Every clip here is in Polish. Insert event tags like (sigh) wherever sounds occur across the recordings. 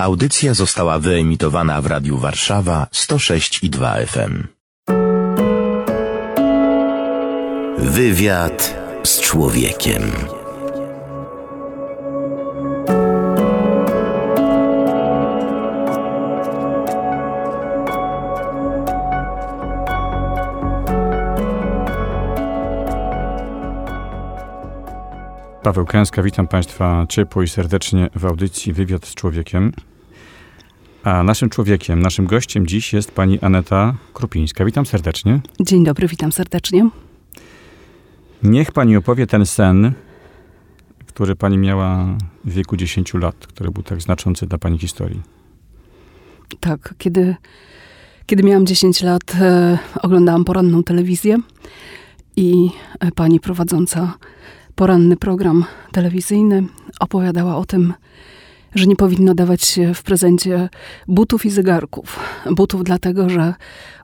Audycja została wyemitowana w Radiu Warszawa 106 i 2 FM. Wywiad z człowiekiem. Paweł Kęska, witam Państwa ciepło i serdecznie w audycji Wywiad z Człowiekiem. A naszym człowiekiem, naszym gościem dziś jest pani Aneta Krupińska. Witam serdecznie. Dzień dobry, witam serdecznie. Niech pani opowie ten sen, który pani miała w wieku 10 lat, który był tak znaczący dla pani historii. Tak, kiedy, kiedy miałam 10 lat, e, oglądałam poranną telewizję i e, pani prowadząca poranny program telewizyjny opowiadała o tym, że nie powinno dawać się w prezencie butów i zegarków. Butów dlatego, że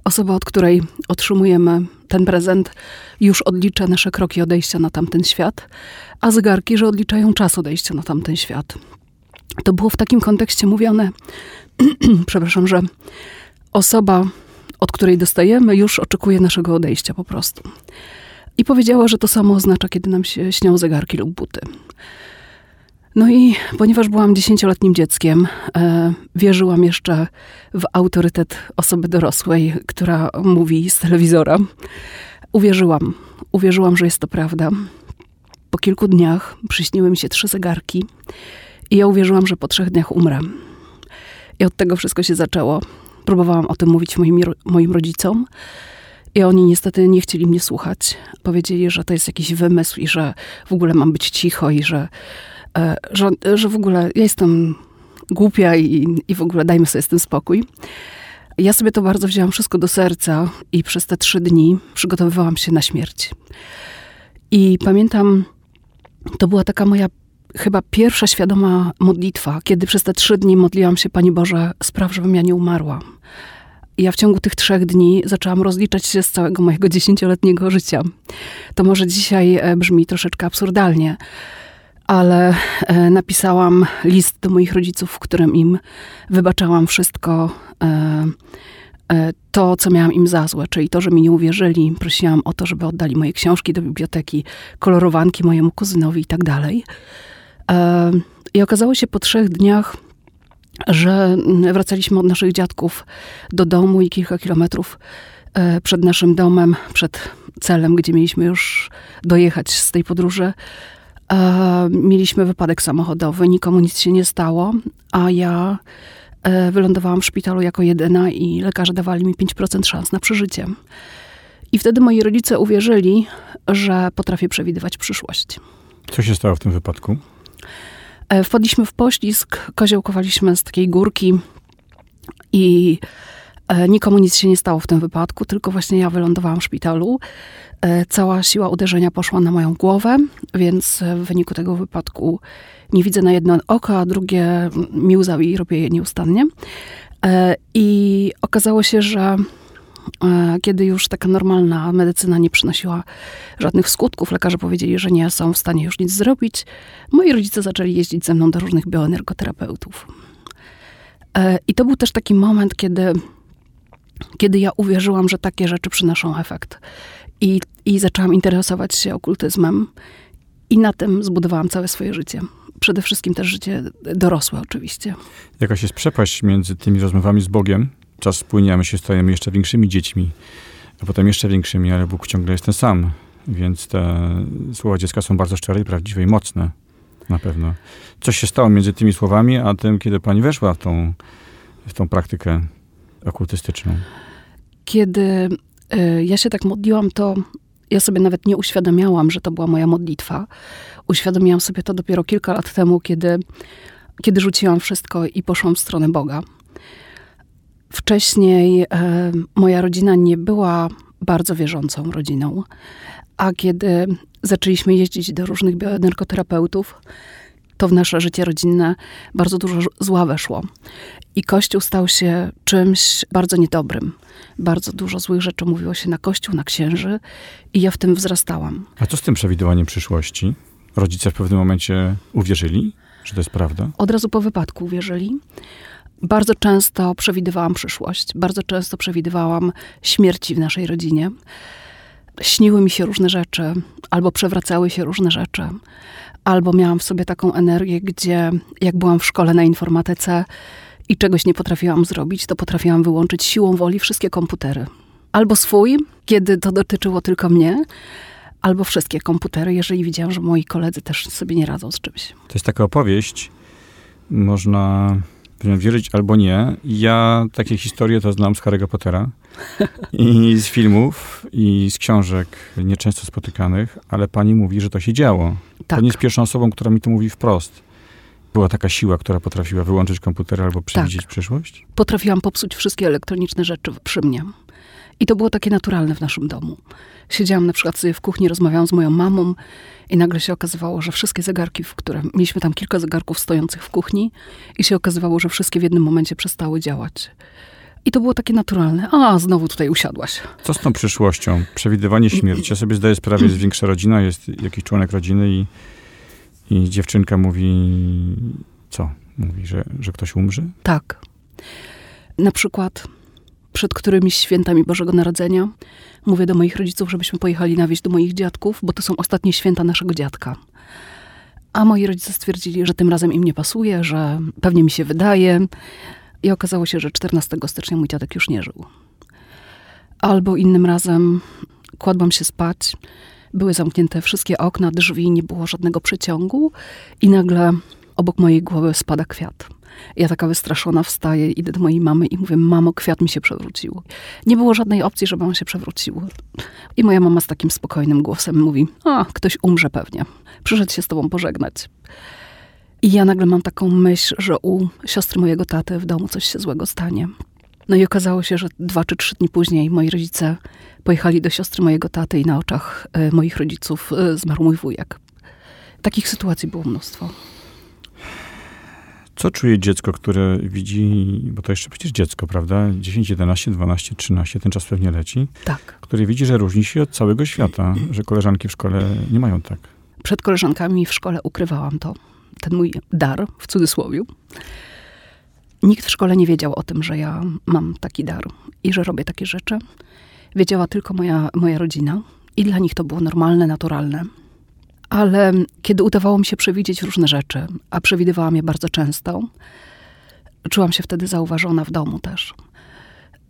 osoba, od której otrzymujemy ten prezent, już odlicza nasze kroki odejścia na tamten świat, a zegarki, że odliczają czas odejścia na tamten świat. To było w takim kontekście mówione, (clears throat) przepraszam, że osoba, od której dostajemy, już oczekuje naszego odejścia po prostu. I powiedziała, że to samo oznacza, kiedy nam się śnią zegarki lub buty. No i ponieważ byłam dziesięcioletnim dzieckiem, e, wierzyłam jeszcze w autorytet osoby dorosłej, która mówi z telewizora. Uwierzyłam. Uwierzyłam, że jest to prawda. Po kilku dniach przyśniły mi się trzy zegarki i ja uwierzyłam, że po trzech dniach umrę. I od tego wszystko się zaczęło. Próbowałam o tym mówić moim, moim rodzicom. I oni niestety nie chcieli mnie słuchać. Powiedzieli, że to jest jakiś wymysł i że w ogóle mam być cicho i że, że, że w ogóle ja jestem głupia i, i w ogóle dajmy sobie z tym spokój. Ja sobie to bardzo wzięłam wszystko do serca i przez te trzy dni przygotowywałam się na śmierć. I pamiętam, to była taka moja chyba pierwsza świadoma modlitwa, kiedy przez te trzy dni modliłam się, Pani Boże, spraw, żebym ja nie umarła ja w ciągu tych trzech dni zaczęłam rozliczać się z całego mojego dziesięcioletniego życia. To może dzisiaj e, brzmi troszeczkę absurdalnie, ale e, napisałam list do moich rodziców, w którym im wybaczałam wszystko e, to, co miałam im za złe, czyli to, że mi nie uwierzyli. Prosiłam o to, żeby oddali moje książki do biblioteki, kolorowanki mojemu kuzynowi i tak dalej. I okazało się po trzech dniach, że wracaliśmy od naszych dziadków do domu i kilka kilometrów e, przed naszym domem, przed celem, gdzie mieliśmy już dojechać z tej podróży, e, mieliśmy wypadek samochodowy, nikomu nic się nie stało, a ja e, wylądowałam w szpitalu jako jedyna i lekarze dawali mi 5% szans na przeżycie. I wtedy moi rodzice uwierzyli, że potrafię przewidywać przyszłość. Co się stało w tym wypadku? E, wpadliśmy w poślizg, koziołkowaliśmy z takiej górki i nikomu nic się nie stało w tym wypadku, tylko właśnie ja wylądowałam w szpitalu. E, cała siła uderzenia poszła na moją głowę, więc w wyniku tego wypadku nie widzę na jedno oko, a drugie mi łza i robię je nieustannie. I okazało się, że E, kiedy już taka normalna medycyna nie przynosiła żadnych skutków, lekarze powiedzieli, że nie są w stanie już nic zrobić, moi rodzice zaczęli jeździć ze mną do różnych bioenergoterapeutów. E, I to był też taki moment, kiedy, kiedy ja uwierzyłam, że takie rzeczy przynoszą efekt. I, I zaczęłam interesować się okultyzmem, i na tym zbudowałam całe swoje życie. Przede wszystkim też życie dorosłe, oczywiście. Jakaś jest przepaść między tymi rozmowami z Bogiem, czas płynie, a my się stajemy jeszcze większymi dziećmi, a potem jeszcze większymi, ale Bóg ciągle jest ten sam. Więc te słowa dziecka są bardzo szczere i prawdziwe i mocne. Na pewno. Coś się stało między tymi słowami, a tym, kiedy pani weszła w tą, w tą praktykę okultystyczną. Kiedy y, ja się tak modliłam, to ja sobie nawet nie uświadamiałam, że to była moja modlitwa. Uświadomiłam sobie to dopiero kilka lat temu, kiedy, kiedy rzuciłam wszystko i poszłam w stronę Boga. Wcześniej e, moja rodzina nie była bardzo wierzącą rodziną, a kiedy zaczęliśmy jeździć do różnych bioenergoterapeutów, to w nasze życie rodzinne bardzo dużo zła weszło. I Kościół stał się czymś bardzo niedobrym. Bardzo dużo złych rzeczy mówiło się na Kościół, na księży i ja w tym wzrastałam. A co z tym przewidywaniem przyszłości? Rodzice w pewnym momencie uwierzyli? że to jest prawda? Od razu po wypadku uwierzyli. Bardzo często przewidywałam przyszłość, bardzo często przewidywałam śmierci w naszej rodzinie. Śniły mi się różne rzeczy, albo przewracały się różne rzeczy, albo miałam w sobie taką energię, gdzie jak byłam w szkole na informatyce i czegoś nie potrafiłam zrobić, to potrafiłam wyłączyć siłą woli wszystkie komputery. Albo swój, kiedy to dotyczyło tylko mnie, albo wszystkie komputery, jeżeli widziałam, że moi koledzy też sobie nie radzą z czymś. To jest taka opowieść, można nią wierzyć albo nie. Ja takie historie to znam z Harry'ego Pottera (laughs) i z filmów i z książek nieczęsto spotykanych, ale pani mówi, że to się działo. Tak. Pani jest pierwszą osobą, która mi to mówi wprost. Była taka siła, która potrafiła wyłączyć komputer albo przewidzieć Tak. przyszłość? potrafiłam popsuć wszystkie elektroniczne rzeczy przy mnie. I to było takie naturalne w naszym domu. Siedziałam na przykład sobie w kuchni, rozmawiałam z moją mamą i nagle się okazywało, że wszystkie zegarki, w które mieliśmy tam kilka zegarków stojących w kuchni i się okazywało, że wszystkie w jednym momencie przestały działać. I to było takie naturalne. A, znowu tutaj usiadłaś. Co z tą przyszłością? Przewidywanie śmierci. Ja sobie zdaję sprawę, jest większa rodzina, jest jakiś członek rodziny i, i dziewczynka mówi, co? Mówi, że, że ktoś umrze? Tak. Na przykład przed którymiś świętami Bożego Narodzenia mówię do moich rodziców, żebyśmy pojechali na wieś do moich dziadków, bo to są ostatnie święta naszego dziadka. A moi rodzice stwierdzili, że tym razem im nie pasuje, że pewnie mi się wydaje. I okazało się, że 14 stycznia mój dziadek już nie żył. Albo innym razem kładłam się spać, były zamknięte wszystkie okna, drzwi, nie było żadnego przeciągu i nagle obok mojej głowy spada kwiat. Ja taka wystraszona wstaję, idę do mojej mamy i mówię, mamo, kwiat mi się przewrócił. Nie było żadnej opcji, żeby on się przewrócił. I moja mama z takim spokojnym głosem mówi, a, ktoś umrze pewnie. Przyszedł się z tobą pożegnać. I ja nagle mam taką myśl, że u siostry mojego taty w domu coś się złego stanie. No i okazało się, że dwa czy trzy dni później moi rodzice pojechali do siostry mojego taty i na oczach e, moich rodziców e, zmarł mój wujek. Takich sytuacji było mnóstwo. Co czuje dziecko, które widzi, bo to jeszcze przecież dziecko, prawda? 10, 11, 12, 13, ten czas pewnie leci, Tak. które widzi, że różni się od całego świata, że koleżanki w szkole nie mają tak. przed koleżankami w szkole ukrywałam to, ten mój dar, w cudzysłowie. Nikt w szkole nie wiedział o tym, że ja mam taki dar i że robię takie rzeczy. Wiedziała tylko moja, moja rodzina i dla nich to było normalne, naturalne. Ale kiedy udawało mi się przewidzieć różne rzeczy, a przewidywałam je bardzo często, czułam się wtedy zauważona w domu też.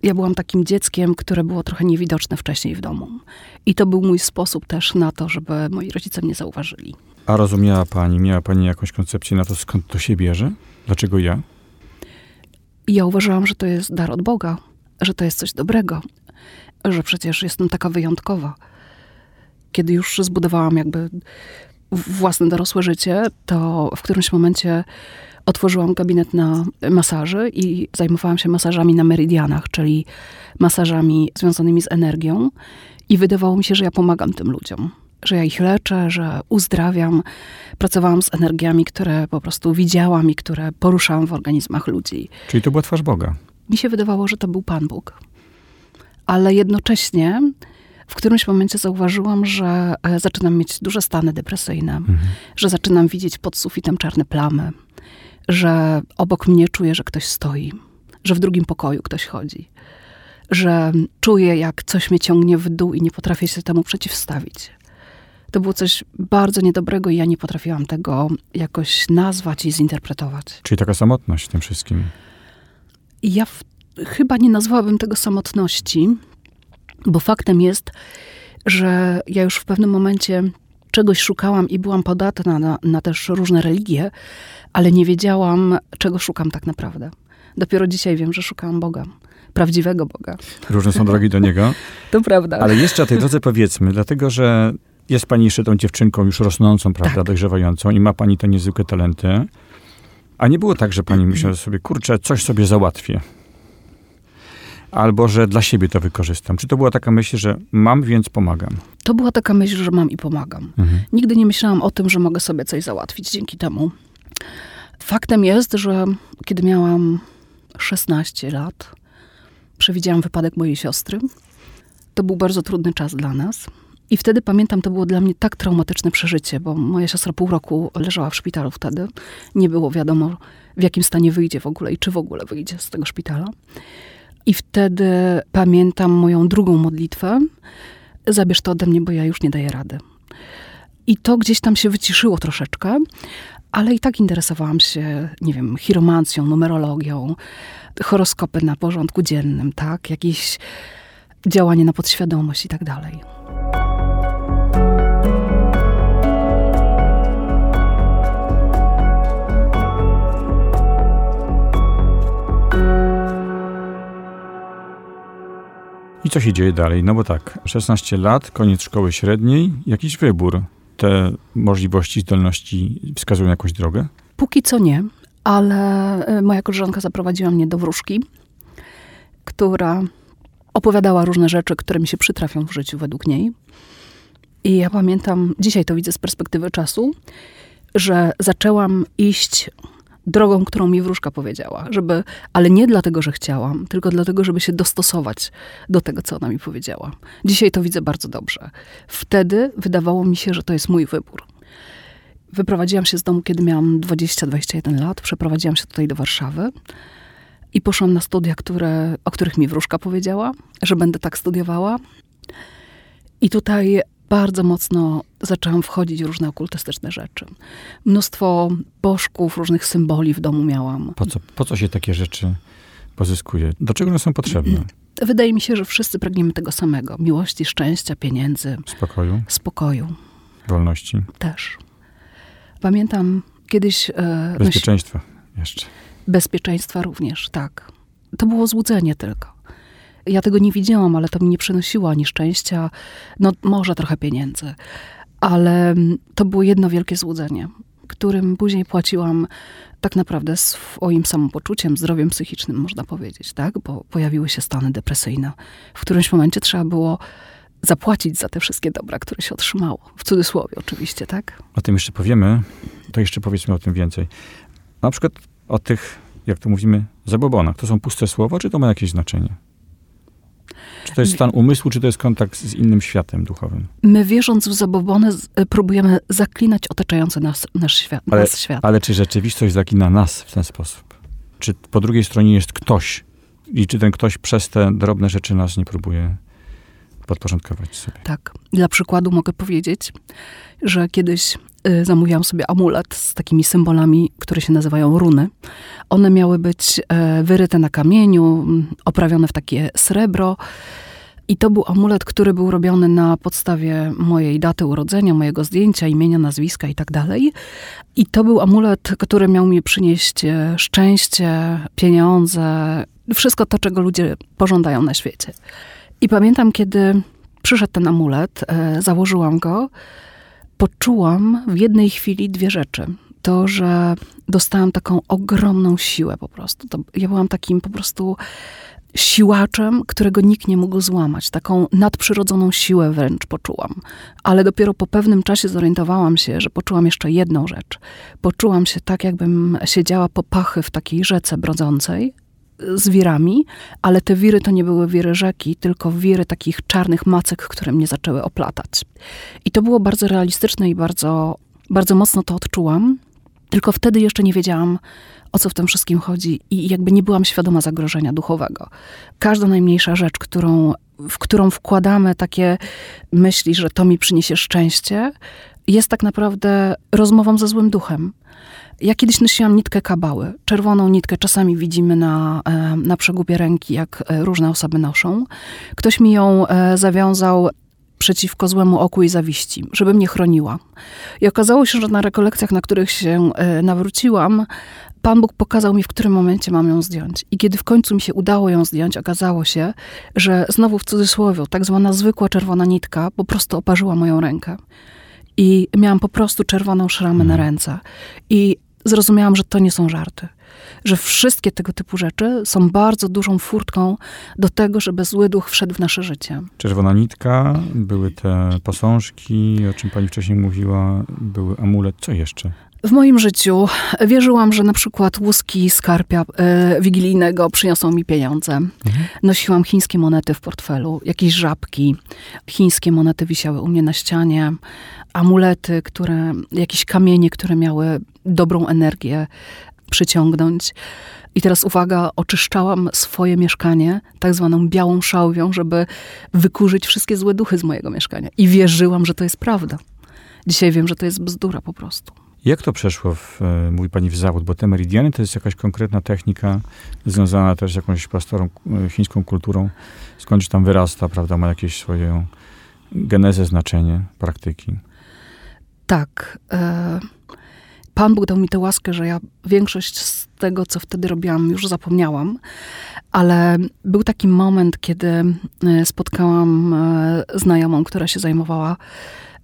Ja byłam takim dzieckiem, które było trochę niewidoczne wcześniej w domu. I to był mój sposób też na to, żeby moi rodzice mnie zauważyli. A rozumiała pani, miała pani jakąś koncepcję na to, skąd to się bierze? Dlaczego ja? Ja uważałam, że to jest dar od Boga, że to jest coś dobrego, że przecież jestem taka wyjątkowa. Kiedy już zbudowałam jakby własne dorosłe życie, to w którymś momencie otworzyłam gabinet na masaży i zajmowałam się masażami na meridianach, czyli masażami związanymi z energią. I wydawało mi się, że ja pomagam tym ludziom, że ja ich leczę, że uzdrawiam. Pracowałam z energiami, które po prostu widziałam i które poruszałam w organizmach ludzi. Czyli to była twarz Boga. Mi się wydawało, że to był Pan Bóg. Ale jednocześnie w którymś momencie zauważyłam, że e, zaczynam mieć duże stany depresyjne, że zaczynam widzieć pod sufitem czarne plamy, że obok mnie czuję, że ktoś stoi, że w drugim pokoju ktoś chodzi, że czuję, jak coś mnie ciągnie w dół i nie potrafię się temu przeciwstawić. To było coś bardzo niedobrego i ja nie potrafiłam tego jakoś nazwać i zinterpretować. Czyli taka samotność w tym wszystkim. Ja w, chyba nie nazwałabym tego samotności, bo faktem jest, że ja już w pewnym momencie czegoś szukałam i byłam podatna na, na też różne religie, ale nie wiedziałam, czego szukam tak naprawdę. Dopiero dzisiaj wiem, że szukałam Boga, prawdziwego Boga. Różne są drogi do Niego. (laughs) To prawda. Ale jeszcze o tej drodze powiedzmy, dlatego że jest pani jeszcze tą dziewczynką już rosnącą, prawda, Tak. dojrzewającą i ma pani te niezwykłe talenty. A nie było tak, że pani myślała sobie, kurczę, coś sobie załatwię. Albo, że dla siebie to wykorzystam. Czy to była taka myśl, że mam, więc pomagam? To była taka myśl, że mam i pomagam. Mhm. Nigdy nie myślałam o tym, że mogę sobie coś załatwić dzięki temu. Faktem jest, że kiedy miałam 16 lat, przewidziałam wypadek mojej siostry. To był bardzo trudny czas dla nas. I wtedy pamiętam, to było dla mnie tak traumatyczne przeżycie, bo moja siostra pół roku leżała w szpitalu wtedy. Nie było wiadomo, w jakim stanie wyjdzie w ogóle i czy w ogóle wyjdzie z tego szpitala. I wtedy pamiętam moją drugą modlitwę. Zabierz to ode mnie, bo ja już nie daję rady. I to gdzieś tam się wyciszyło troszeczkę, ale i tak interesowałam się, nie wiem, chiromancją, numerologią, horoskopy na porządku dziennym, tak? Jakieś działanie na podświadomość i tak dalej. I co się dzieje dalej? No bo tak, 16 lat, koniec szkoły średniej, jakiś wybór. Te możliwości, zdolności wskazują jakąś drogę? Póki co nie, ale e, moja koleżanka zaprowadziła mnie do wróżki, która opowiadała różne rzeczy, które mi się przytrafią w życiu według niej. I ja pamiętam, dzisiaj to widzę z perspektywy czasu, że zaczęłam iść drogą, którą mi wróżka powiedziała, żeby, ale nie dlatego, że chciałam, tylko dlatego, żeby się dostosować do tego, co ona mi powiedziała. Dzisiaj to widzę bardzo dobrze. Wtedy wydawało mi się, że to jest mój wybór. Wyprowadziłam się z domu, kiedy miałam 20-21 lat. Przeprowadziłam się tutaj do Warszawy i poszłam na studia, które, o których mi wróżka powiedziała, że będę tak studiowała. I tutaj bardzo mocno zaczęłam wchodzić w różne okultystyczne rzeczy. Mnóstwo bożków, różnych symboli w domu miałam. Po co, po co się takie rzeczy pozyskuje? Do czego one są potrzebne? Wydaje mi się, że wszyscy pragniemy tego samego. Miłości, szczęścia, pieniędzy, Spokoju, spokoju wolności, też. Pamiętam kiedyś... E, bezpieczeństwa jeszcze. Bezpieczeństwa również, tak. To było złudzenie tylko. Ja tego nie widziałam, ale to mi nie przynosiło ani szczęścia, no może trochę pieniędzy. Ale mm, to było jedno wielkie złudzenie, którym później płaciłam tak naprawdę swoim samopoczuciem, zdrowiem psychicznym, można powiedzieć, tak? Bo pojawiły się stany depresyjne. W którymś momencie trzeba było zapłacić za te wszystkie dobra, które się otrzymało. W cudzysłowie oczywiście, tak? O tym jeszcze powiemy, to jeszcze powiedzmy o tym więcej. Na przykład o tych, jak to mówimy, zabobonach. To są puste słowa, czy to ma jakieś znaczenie? Czy to jest stan umysłu, czy to jest kontakt z innym światem duchowym? My wierząc w zabobony z- próbujemy zaklinać otaczający nas, nasz świat, Ale- nas świat. Ale czy rzeczywistość zakina nas w ten sposób? Czy po drugiej stronie jest ktoś i czy ten ktoś przez te drobne rzeczy nas nie próbuje podporządkować sobie? Tak. Dla przykładu mogę powiedzieć, że kiedyś zamówiłam sobie amulet z takimi symbolami, które się nazywają runy. One miały być e, wyryte na kamieniu, m, oprawione w takie srebro. I to był amulet, który był robiony na podstawie mojej daty urodzenia, mojego zdjęcia, imienia, nazwiska i tak dalej. I to był amulet, który miał mi przynieść e, szczęście, pieniądze, wszystko to, czego ludzie pożądają na świecie. I pamiętam, kiedy przyszedł ten amulet, założyłam go, poczułam w jednej chwili dwie rzeczy. To, że dostałam taką ogromną siłę po prostu. To, ja byłam takim po prostu siłaczem, którego nikt nie mógł złamać. Taką nadprzyrodzoną siłę wręcz poczułam. Ale dopiero po pewnym czasie zorientowałam się, że poczułam jeszcze jedną rzecz. Poczułam się tak, jakbym siedziała po pachy w takiej rzece brodzącej, z wirami, ale te wiry to nie były wiry rzeki, tylko wiry takich czarnych macek, które mnie zaczęły oplatać. I to było bardzo realistyczne i bardzo, bardzo mocno to odczułam. Tylko wtedy jeszcze nie wiedziałam, o co w tym wszystkim chodzi i jakby nie byłam świadoma zagrożenia duchowego. Każda najmniejsza rzecz, którą, w którą wkładamy takie myśli, że to mi przyniesie szczęście, jest tak naprawdę rozmową ze złym duchem. Ja kiedyś nosiłam nitkę kabały. Czerwoną nitkę czasami widzimy na, e, na przegubie ręki, jak e, różne osoby noszą. Ktoś mi ją e, zawiązał przeciwko złemu oku i zawiści, żeby mnie chroniła. I okazało się, że na rekolekcjach, na których się nawróciłam, Pan Bóg pokazał mi, w którym momencie mam ją zdjąć. I kiedy w końcu mi się udało ją zdjąć, okazało się, że znowu w cudzysłowie, tak zwana zwykła czerwona nitka po prostu oparzyła moją rękę. I miałam po prostu czerwoną szramę na ręce. I zrozumiałam, że to nie są żarty. Że wszystkie tego typu rzeczy są bardzo dużą furtką do tego, żeby zły duch wszedł w nasze życie. Czerwona nitka, były te posążki, o czym pani wcześniej mówiła, były amulet. Co jeszcze? W moim życiu wierzyłam, że na przykład łuski skarpia e, wigilijnego przyniosą mi pieniądze. Mhm. Nosiłam chińskie monety w portfelu, jakieś żabki. Chińskie monety wisiały u mnie na ścianie. Amulety, które, jakieś kamienie, które miały dobrą energię przyciągnąć. I teraz uwaga, oczyszczałam swoje mieszkanie tak zwaną białą szałwią, żeby wykurzyć wszystkie złe duchy z mojego mieszkania. I wierzyłam, że to jest prawda. Dzisiaj wiem, że to jest bzdura po prostu. Jak to przeszło, w, e, mówi pani, w zawód? Bo te meridiany to jest jakaś konkretna technika związana też z jakąś pastorą, e, chińską kulturą. Skądś tam wyrasta, prawda? Ma jakieś swoją genezę, znaczenie, praktyki. Tak. E, Pan Bóg dał mi tę łaskę, że ja większość z tego, co wtedy robiłam, już zapomniałam. Ale był taki moment, kiedy spotkałam znajomą, która się zajmowała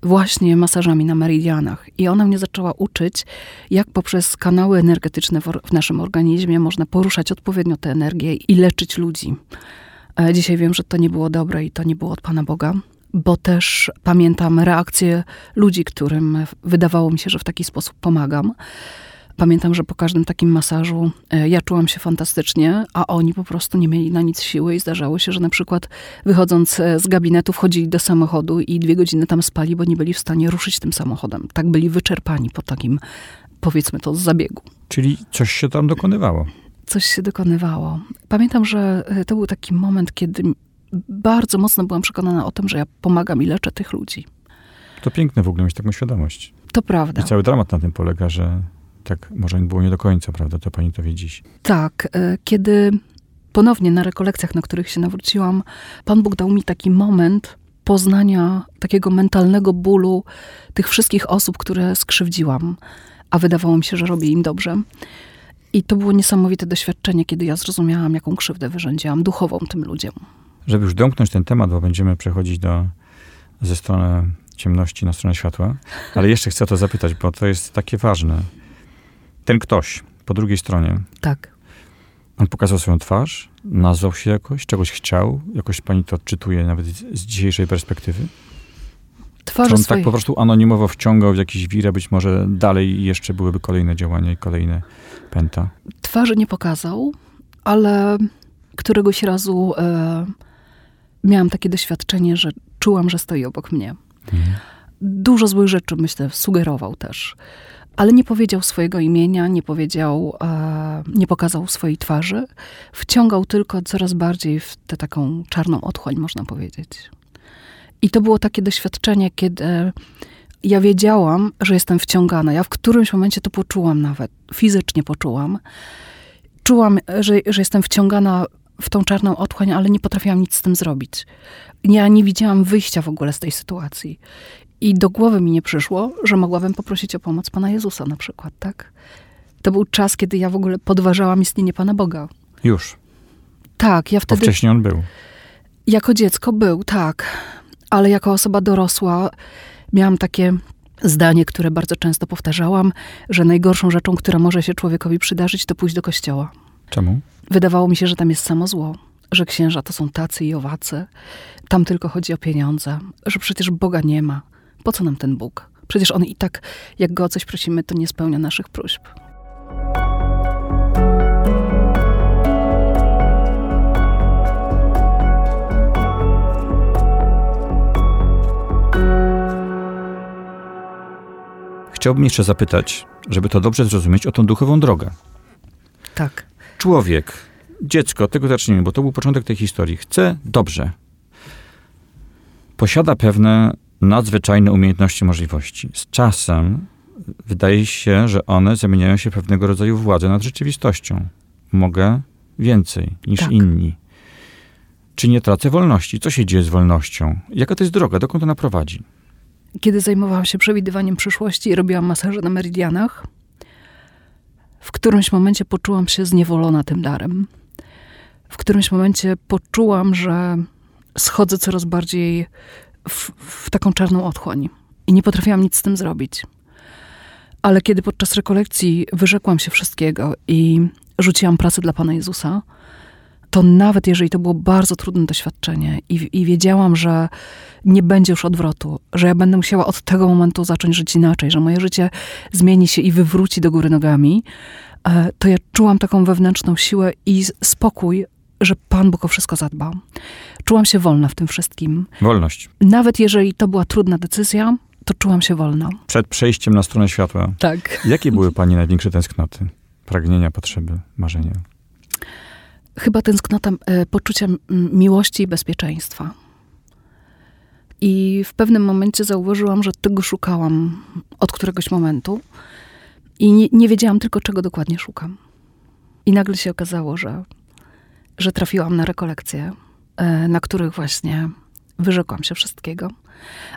właśnie masażami na meridianach. I ona mnie zaczęła uczyć, jak poprzez kanały energetyczne w, w naszym organizmie można poruszać odpowiednio tę energię i leczyć ludzi. E, dzisiaj wiem, że to nie było dobre i to nie było od Pana Boga, bo też pamiętam reakcje ludzi, którym wydawało mi się, że w taki sposób pomagam. Pamiętam, że po każdym takim masażu e, ja czułam się fantastycznie, a oni po prostu nie mieli na nic siły i zdarzało się, że na przykład wychodząc e, z gabinetu wchodzili do samochodu i dwie godziny tam spali, bo nie byli w stanie ruszyć tym samochodem. Tak byli wyczerpani po takim, powiedzmy to, zabiegu. Czyli coś się tam dokonywało? Coś się dokonywało. Pamiętam, że e, to był taki moment, kiedy bardzo mocno byłam przekonana o tym, że ja pomagam i leczę tych ludzi. To piękne w ogóle mieć taką świadomość. To prawda. I cały dramat na tym polega, że tak może było nie do końca, prawda? To pani to wie dziś. Tak. E, kiedy ponownie na rekolekcjach, na których się nawróciłam, Pan Bóg dał mi taki moment poznania takiego mentalnego bólu tych wszystkich osób, które skrzywdziłam, a wydawało mi się, że robię im dobrze. I to było niesamowite doświadczenie, kiedy ja zrozumiałam, jaką krzywdę wyrządziłam duchową tym ludziom. Żeby już domknąć ten temat, bo będziemy przechodzić do, ze strony ciemności na stronę światła, ale jeszcze chcę to zapytać, bo to jest takie ważne ten ktoś po drugiej stronie. Tak. On pokazał swoją twarz, nazwał się jakoś, czegoś chciał, jakoś pani to odczytuje nawet z dzisiejszej perspektywy? Twarz Czy on tak po prostu anonimowo wciągał w jakiś wir, a być może dalej jeszcze byłyby kolejne działania i kolejne pęta? Twarzy nie pokazał, ale któregoś razu e, miałam takie doświadczenie, że czułam, że stoi obok mnie. Mhm. Dużo złych rzeczy, myślę, sugerował też ale nie powiedział swojego imienia, nie powiedział, e, nie pokazał swojej twarzy. Wciągał tylko coraz bardziej w tę taką czarną otchłań, można powiedzieć. I to było takie doświadczenie, kiedy ja wiedziałam, że jestem wciągana. Ja w którymś momencie to poczułam nawet, fizycznie poczułam. Czułam, że, że jestem wciągana w tą czarną otchłań, ale nie potrafiłam nic z tym zrobić. Ja nie widziałam wyjścia w ogóle z tej sytuacji. I do głowy mi nie przyszło, że mogłabym poprosić o pomoc Pana Jezusa na przykład, tak? To był czas, kiedy ja w ogóle podważałam istnienie Pana Boga. Już. Tak, ja wtedy... Bo wcześniej on był. Jako dziecko był, tak. Ale jako osoba dorosła miałam takie zdanie, które bardzo często powtarzałam, że najgorszą rzeczą, która może się człowiekowi przydarzyć, to pójść do kościoła. Czemu? Wydawało mi się, że tam jest samo zło, że księża to są tacy i owacy, tam tylko chodzi o pieniądze, że przecież Boga nie ma, po co nam ten Bóg? Przecież on i tak, jak go o coś prosimy, to nie spełnia naszych próśb. Chciałbym jeszcze zapytać, żeby to dobrze zrozumieć, o tą duchową drogę. Tak. Człowiek, dziecko, tego zacznijmy, bo to był początek tej historii, chce dobrze. Posiada pewne nadzwyczajne umiejętności, możliwości. Z czasem wydaje się, że one zamieniają się w pewnego rodzaju władzę nad rzeczywistością. Mogę więcej niż tak. inni. Czy nie tracę wolności? Co się dzieje z wolnością? Jaka to jest droga? Dokąd ona prowadzi? Kiedy zajmowałam się przewidywaniem przyszłości i robiłam masaże na meridianach, w którymś momencie poczułam się zniewolona tym darem. W którymś momencie poczułam, że schodzę coraz bardziej w, w taką czarną otchłań i nie potrafiłam nic z tym zrobić. Ale kiedy podczas rekolekcji wyrzekłam się wszystkiego i rzuciłam pracę dla Pana Jezusa, to nawet jeżeli to było bardzo trudne doświadczenie i, i wiedziałam, że nie będzie już odwrotu, że ja będę musiała od tego momentu zacząć żyć inaczej, że moje życie zmieni się i wywróci do góry nogami, e, to ja czułam taką wewnętrzną siłę i spokój, że Pan Bóg o wszystko zadba. Czułam się wolna w tym wszystkim. Wolność. Nawet jeżeli to była trudna decyzja, to czułam się wolna. Przed przejściem na stronę światła. Tak. Jakie były Pani największe tęsknoty? Pragnienia, potrzeby, marzenia? Chyba tęsknota e, poczucia miłości i bezpieczeństwa. I w pewnym momencie zauważyłam, że tego szukałam od któregoś momentu i nie, nie wiedziałam tylko, czego dokładnie szukam. I nagle się okazało, że, że trafiłam na rekolekcje, e, na których właśnie wyrzekłam się wszystkiego.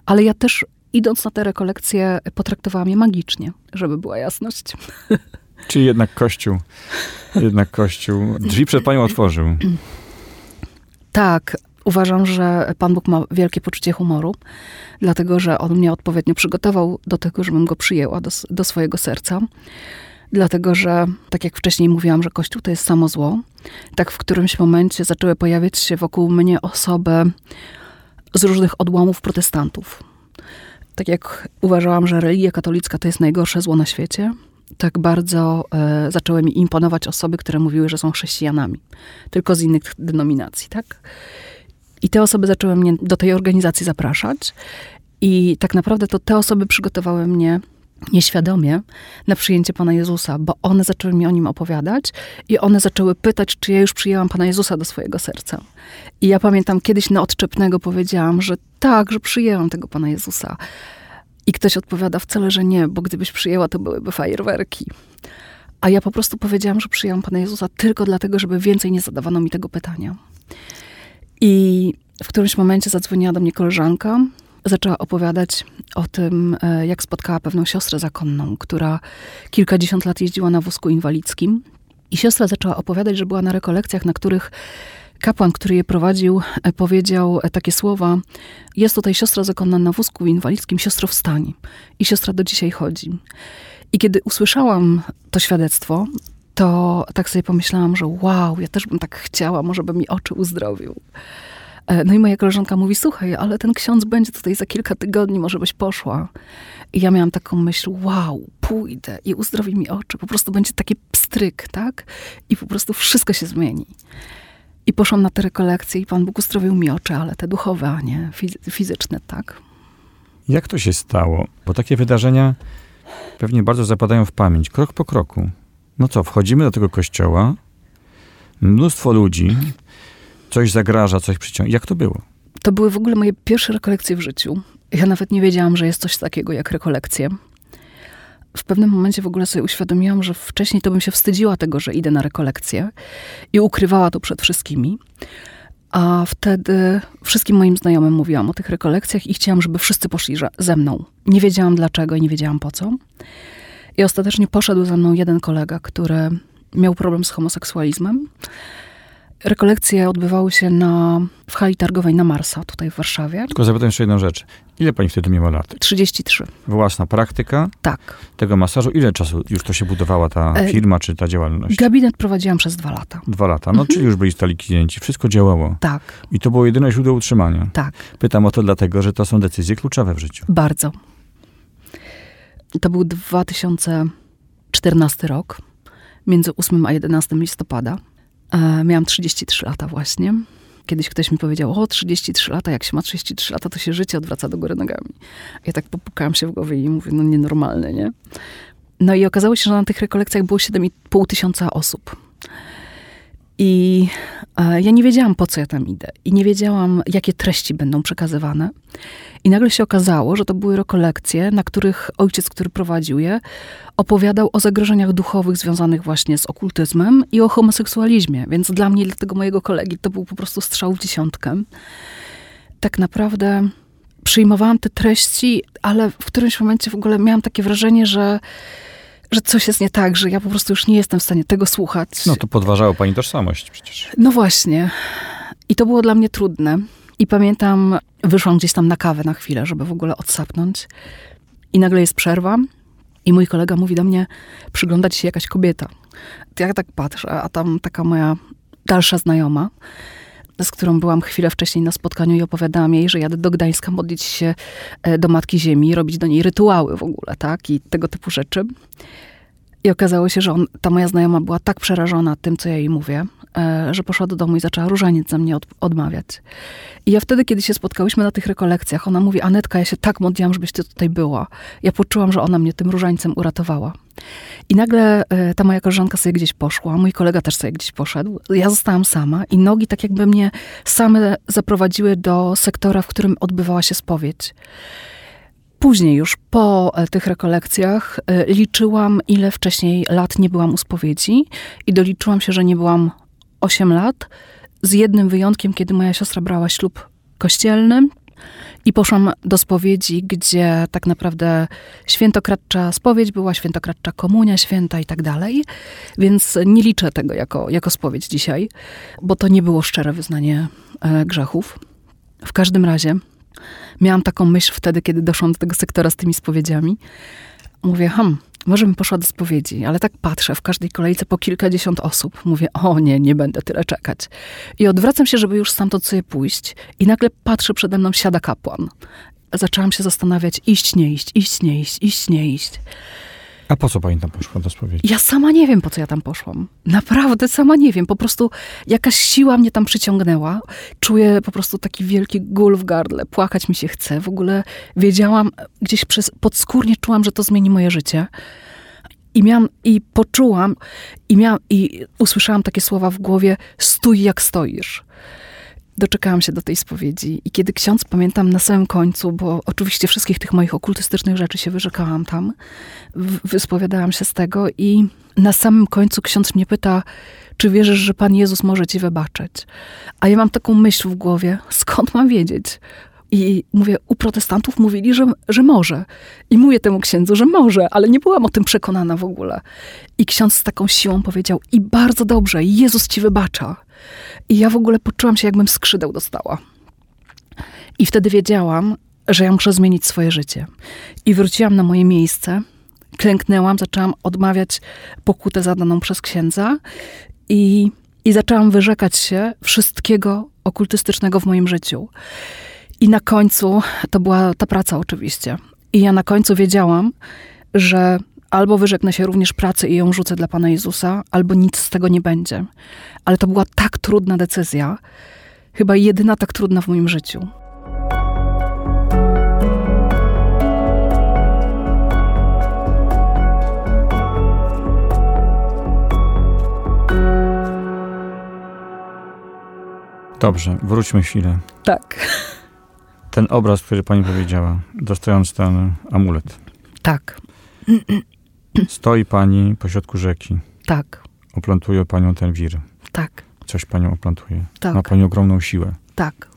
Ale ja też, idąc na te rekolekcje, potraktowałam je magicznie, żeby była jasność. (laughs) Czyli jednak Kościół, jednak Kościół drzwi przed Panią otworzył. Tak, uważam, że Pan Bóg ma wielkie poczucie humoru, dlatego że On mnie odpowiednio przygotował do tego, żebym go przyjęła do, do swojego serca. Dlatego, że tak jak wcześniej mówiłam, że Kościół to jest samo zło, tak w którymś momencie zaczęły pojawiać się wokół mnie osoby z różnych odłamów protestantów. Tak jak uważałam, że religia katolicka to jest najgorsze zło na świecie, tak bardzo e, zaczęły mi imponować osoby, które mówiły, że są chrześcijanami, tylko z innych denominacji, tak? I te osoby zaczęły mnie do tej organizacji zapraszać. I tak naprawdę to te osoby przygotowały mnie nieświadomie na przyjęcie Pana Jezusa, bo one zaczęły mi o nim opowiadać i one zaczęły pytać, czy ja już przyjęłam Pana Jezusa do swojego serca. I ja pamiętam kiedyś na odczepnego powiedziałam, że tak, że przyjęłam tego Pana Jezusa. I ktoś odpowiada wcale, że nie, bo gdybyś przyjęła, to byłyby fajerwerki. A ja po prostu powiedziałam, że przyjęłam Pana Jezusa tylko dlatego, żeby więcej nie zadawano mi tego pytania. I w którymś momencie zadzwoniła do mnie koleżanka, zaczęła opowiadać o tym, e, jak spotkała pewną siostrę zakonną, która kilkadziesiąt lat jeździła na wózku inwalidzkim. I siostra zaczęła opowiadać, że była na rekolekcjach, na których kapłan, który je prowadził, e, powiedział e, takie słowa: Jest tutaj siostra zakonna na wózku inwalidzkim, siostro wstań. I siostra do dzisiaj chodzi. I kiedy usłyszałam to świadectwo, to tak sobie pomyślałam, że wow, ja też bym tak chciała, może by mi oczy uzdrowił. E, no i moja koleżanka mówi, słuchaj, ale ten ksiądz będzie tutaj za kilka tygodni, może byś poszła. I ja miałam taką myśl, wow, pójdę i uzdrowi mi oczy. Po prostu będzie taki pstryk, tak? I po prostu wszystko się zmieni. I poszłam na te rekolekcje i Pan Bóg uzdrowił mi oczy, ale te duchowe, a nie fizyczne, tak. Jak to się stało? Bo takie wydarzenia pewnie bardzo zapadają w pamięć, krok po kroku. No co, wchodzimy do tego kościoła, mnóstwo ludzi, coś zagraża, coś przyciąga. Jak to było? To były w ogóle moje pierwsze rekolekcje w życiu. Ja nawet nie wiedziałam, że jest coś takiego jak rekolekcje. W pewnym momencie w ogóle sobie uświadomiłam, że wcześniej to bym się wstydziła tego, że idę na rekolekcje i ukrywała to przed wszystkimi. A wtedy wszystkim moim znajomym mówiłam o tych rekolekcjach i chciałam, żeby wszyscy poszli ze mną. Nie wiedziałam dlaczego i nie wiedziałam po co. I ostatecznie poszedł ze mną jeden kolega, który miał problem z homoseksualizmem. Rekolekcje odbywały się na, w hali targowej na Marsa, tutaj w Warszawie. Tylko zapytam jeszcze jedną rzecz. Ile pani wtedy miała lat? 33. Własna praktyka? Tak. Tego masażu? Ile czasu już to się budowała ta e, firma, czy ta działalność? Gabinet prowadziłam przez dwa lata. Dwa lata. No, mhm. czyli już byli stali klienci. Wszystko działało. Tak. I to było jedyne źródło utrzymania. Tak. Pytam o to dlatego, że to są decyzje kluczowe w życiu. Bardzo. To był 2014 rok, między 8 a 11 listopada. E, miałam 33 lata właśnie. Kiedyś ktoś mi powiedział, o 33 lata, jak się ma 33 lata, to się życie odwraca do góry nogami. Ja tak popukałam się w głowie i mówię, no nienormalne, nie? No i okazało się, że na tych rekolekcjach było 7,5 tysiąca osób. I e, ja nie wiedziałam, po co ja tam idę. I nie wiedziałam, jakie treści będą przekazywane. I nagle się okazało, że to były rekolekcje, na których ojciec, który prowadził je, opowiadał o zagrożeniach duchowych związanych właśnie z okultyzmem i o homoseksualizmie. Więc dla mnie, dla tego mojego kolegi, to był po prostu strzał w dziesiątkę. Tak naprawdę przyjmowałam te treści, ale w którymś momencie w ogóle miałam takie wrażenie, że że coś jest nie tak, że ja po prostu już nie jestem w stanie tego słuchać. No to podważało pani tożsamość przecież. No właśnie. I to było dla mnie trudne. I pamiętam, wyszłam gdzieś tam na kawę na chwilę, żeby w ogóle odsapnąć. I nagle jest przerwa. I mój kolega mówi do mnie, przygląda ci się jakaś kobieta. Ja tak patrzę, a tam taka moja dalsza znajoma, z którą byłam chwilę wcześniej na spotkaniu i opowiadałam jej, że jadę do Gdańska modlić się e, do Matki Ziemi, robić do niej rytuały w ogóle, tak? I tego typu rzeczy. I okazało się, że on, ta moja znajoma była tak przerażona tym, co ja jej mówię, że poszła do domu i zaczęła różaniec za mnie od, odmawiać. I ja wtedy, kiedy się spotkałyśmy na tych rekolekcjach, ona mówi, Anetka, ja się tak modliłam, żebyś ty tutaj była. Ja poczułam, że ona mnie tym różańcem uratowała. I nagle e, ta moja koleżanka sobie gdzieś poszła, mój kolega też sobie gdzieś poszedł. Ja zostałam sama i nogi tak jakby mnie same zaprowadziły do sektora, w którym odbywała się spowiedź. Później już po e, tych rekolekcjach e, liczyłam, ile wcześniej lat nie byłam u spowiedzi i doliczyłam się, że nie byłam 8 lat, z jednym wyjątkiem, kiedy moja siostra brała ślub kościelny i poszłam do spowiedzi, gdzie tak naprawdę świętokradcza spowiedź była, świętokradcza komunia święta i tak dalej. Więc nie liczę tego jako, jako spowiedź dzisiaj, bo to nie było szczere wyznanie e, grzechów. W każdym razie miałam taką myśl wtedy, kiedy doszłam do tego sektora z tymi spowiedziami. Mówię, hm, może bym poszła do spowiedzi, ale tak patrzę w każdej kolejce po kilkadziesiąt osób. Mówię, o nie, nie będę tyle czekać. I odwracam się, żeby już stamtąd sobie pójść i nagle patrzę, przede mną siada kapłan. Zaczęłam się zastanawiać, iść, nie iść, iść, nie iść, iść, nie iść. A po co pani tam poszła do spowiedzi? Ja sama nie wiem, po co ja tam poszłam. Naprawdę sama nie wiem. Po prostu jakaś siła mnie tam przyciągnęła. Czuję po prostu taki wielki gól w gardle. Płakać mi się chce. W ogóle wiedziałam, gdzieś przez podskórnie czułam, że to zmieni moje życie. I miałam, i poczułam, i miałam, i usłyszałam takie słowa w głowie, stój jak stoisz doczekałam się do tej spowiedzi. I kiedy ksiądz, pamiętam na samym końcu, bo oczywiście wszystkich tych moich okultystycznych rzeczy się wyrzekałam tam, wyspowiadałam się z tego i na samym końcu ksiądz mnie pyta, czy wierzysz, że Pan Jezus może ci wybaczyć? A ja mam taką myśl w głowie, skąd mam wiedzieć? I mówię, u protestantów mówili, że, że może. I mówię temu księdzu, że może, ale nie byłam o tym przekonana w ogóle. I ksiądz z taką siłą powiedział, i bardzo dobrze, Jezus ci wybacza. I ja w ogóle poczułam się, jakbym skrzydeł dostała. I wtedy wiedziałam, że ja muszę zmienić swoje życie. I wróciłam na moje miejsce, klęknęłam, zaczęłam odmawiać pokutę zadaną przez księdza i, i zaczęłam wyrzekać się wszystkiego okultystycznego w moim życiu. I na końcu, to była ta praca oczywiście, i ja na końcu wiedziałam, że albo wyrzeknę się również pracy i ją rzucę dla Pana Jezusa, albo nic z tego nie będzie. Ale to była tak trudna decyzja, chyba jedyna tak trudna w moim życiu. Dobrze, wróćmy chwilę. Tak. Ten obraz, który pani powiedziała, dostając ten amulet. Tak. Stoi pani pośrodku rzeki. Tak. Oplątuje panią ten wir. Tak. Coś panią oplątuje. Tak. Ma pani ogromną siłę. Tak.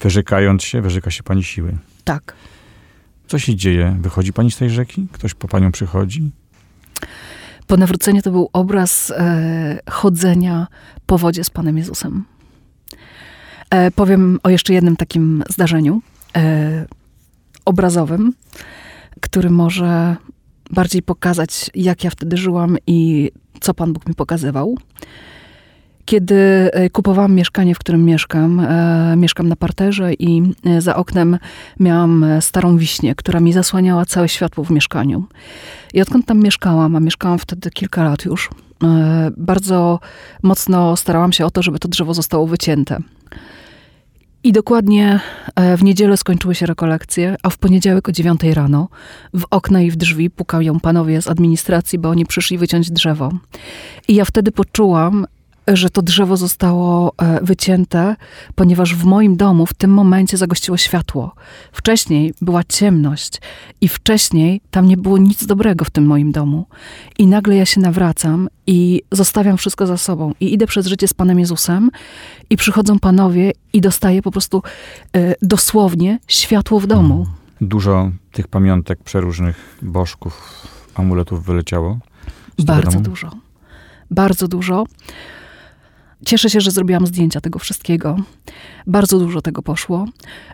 Wyrzekając się, wyrzeka się pani siły. Tak. Co się dzieje? Wychodzi pani z tej rzeki? Ktoś po panią przychodzi? Po nawróceniu to był obraz e, chodzenia po wodzie z Panem Jezusem. E, powiem o jeszcze jednym takim zdarzeniu e, obrazowym, który może bardziej pokazać, jak ja wtedy żyłam i co Pan Bóg mi pokazywał. Kiedy e, kupowałam mieszkanie, w którym mieszkam, e, mieszkam na parterze i e, za oknem miałam starą wiśnię, która mi zasłaniała całe światło w mieszkaniu. I odkąd tam mieszkałam, a mieszkałam wtedy kilka lat już, bardzo mocno starałam się o to, żeby to drzewo zostało wycięte. I dokładnie w niedzielę skończyły się rekolekcje, a w poniedziałek o dziewiątej rano w okna i w drzwi pukają panowie z administracji, bo oni przyszli wyciąć drzewo. I ja wtedy poczułam, że to drzewo zostało e, wycięte, ponieważ w moim domu w tym momencie zagościło światło. Wcześniej była ciemność i wcześniej tam nie było nic dobrego w tym moim domu. I nagle ja się nawracam i zostawiam wszystko za sobą i idę przez życie z Panem Jezusem i przychodzą panowie i dostaję po prostu e, dosłownie światło w domu. Dużo tych pamiątek przeróżnych bożków, amuletów wyleciało? Bardzo dużo. Bardzo dużo. Cieszę się, że zrobiłam zdjęcia tego wszystkiego. Bardzo dużo tego poszło.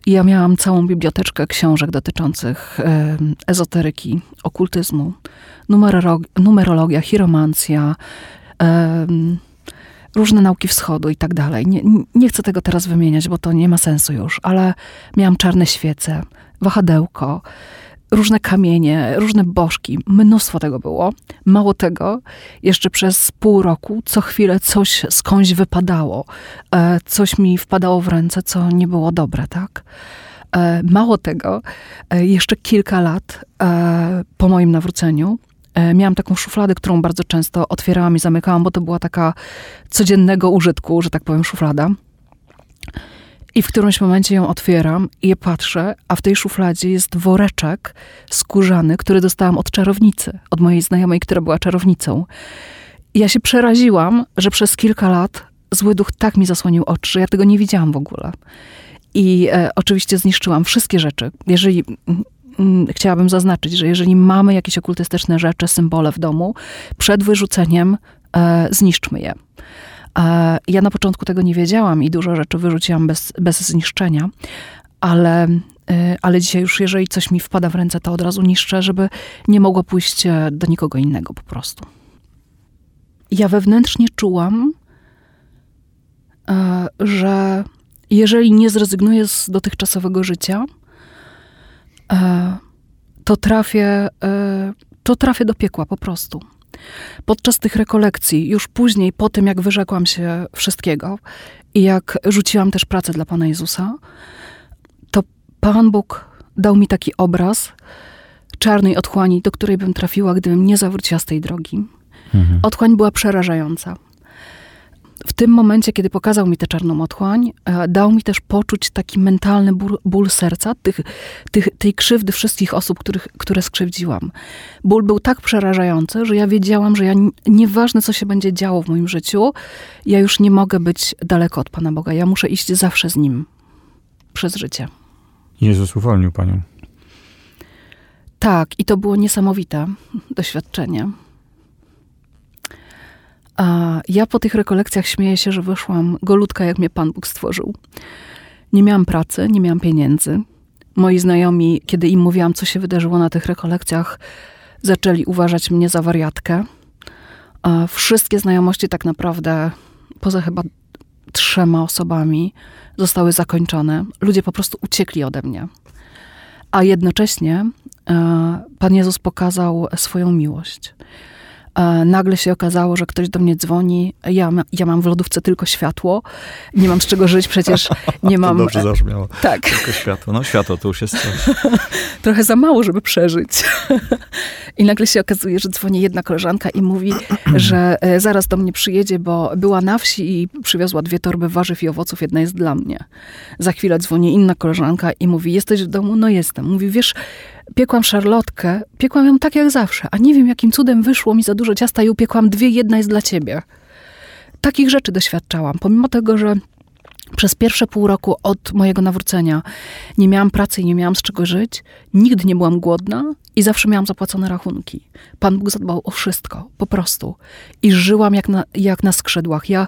Ja miałam całą biblioteczkę książek dotyczących e, ezoteryki, okultyzmu, numerologia, numerologia chiromancja, e, różne nauki wschodu i tak dalej. Nie, nie chcę tego teraz wymieniać, bo to nie ma sensu już, ale miałam czarne świece, wahadełko, różne kamienie, różne bożki. Mnóstwo tego było. Mało tego, jeszcze przez pół roku co chwilę coś skądś wypadało. E, coś mi wpadało w ręce, co nie było dobre, tak? E, mało tego, e, jeszcze kilka lat po moim nawróceniu miałam taką szufladę, którą bardzo często otwierałam i zamykałam, bo to była taka codziennego użytku, że tak powiem, szuflada. I w którymś momencie ją otwieram i je patrzę, a w tej szufladzie jest woreczek skórzany, który dostałam od czarownicy, od mojej znajomej, która była czarownicą. I ja się przeraziłam, że przez kilka lat zły duch tak mi zasłonił oczy, że ja tego nie widziałam w ogóle. I e, oczywiście zniszczyłam wszystkie rzeczy. Jeżeli mm, mm chciałabym zaznaczyć, że jeżeli mamy jakieś okultystyczne rzeczy, symbole w domu, przed wyrzuceniem e, zniszczmy je. Ja na początku tego nie wiedziałam i dużo rzeczy wyrzuciłam bez, bez zniszczenia, ale, y, ale dzisiaj już jeżeli coś mi wpada w ręce, to od razu niszczę, żeby nie mogło pójść e, do nikogo innego po prostu. Ja wewnętrznie czułam, e, że jeżeli nie zrezygnuję z dotychczasowego życia, e, to trafię, to trafię do piekła po prostu. Podczas tych rekolekcji, już później, po tym jak wyrzekłam się wszystkiego i jak rzuciłam też pracę dla Pana Jezusa, to Pan Bóg dał mi taki obraz czarnej otchłani, do której bym trafiła, gdybym nie zawróciła z tej drogi. Mhm. Otchłań była przerażająca w tym momencie, kiedy pokazał mi tę czarną otchłań, e, dał mi też poczuć taki mentalny ból, ból serca, tych, tych, tej krzywdy wszystkich osób, których, które skrzywdziłam. Ból był tak przerażający, że ja wiedziałam, że ja nieważne, co się będzie działo w moim życiu, ja już nie mogę być daleko od Pana Boga. Ja muszę iść zawsze z Nim przez życie. Jezus uwolnił Panią. Tak, i to było niesamowite doświadczenie. A ja po tych rekolekcjach śmieję się, że wyszłam golutka, jak mnie Pan Bóg stworzył. Nie miałam pracy, nie miałam pieniędzy. Moi znajomi, kiedy im mówiłam, co się wydarzyło na tych rekolekcjach, zaczęli uważać mnie za wariatkę. A wszystkie znajomości tak naprawdę, poza chyba trzema osobami, zostały zakończone. Ludzie po prostu uciekli ode mnie. A jednocześnie e, Pan Jezus pokazał swoją miłość nagle się okazało, że ktoś do mnie dzwoni. Ja, ja mam w lodówce tylko światło. Nie mam z czego żyć, przecież (laughs) nie mam... To dobrze zabrzmiało. Tak. Tylko światło. No światło to już jest coś. (laughs) Trochę za mało, żeby przeżyć. (laughs) I nagle się okazuje, że dzwoni jedna koleżanka i mówi, (clears throat) że e, zaraz do mnie przyjedzie, bo była na wsi i przywiozła dwie torby warzyw i owoców. Jedna jest dla mnie. Za chwilę dzwoni inna koleżanka i mówi, jesteś w domu? No jestem. Mówi, wiesz, piekłam szarlotkę, piekłam ją tak jak zawsze, a nie wiem jakim cudem wyszło mi za dużo ciasta i upiekłam dwie, jedna jest dla ciebie. Takich rzeczy doświadczałam, pomimo tego, że przez pierwsze pół roku od mojego nawrócenia nie miałam pracy i nie miałam z czego żyć, nigdy nie byłam głodna i zawsze miałam zapłacone rachunki. Pan Bóg zadbał o wszystko, po prostu. I żyłam jak na, jak na skrzydłach. Ja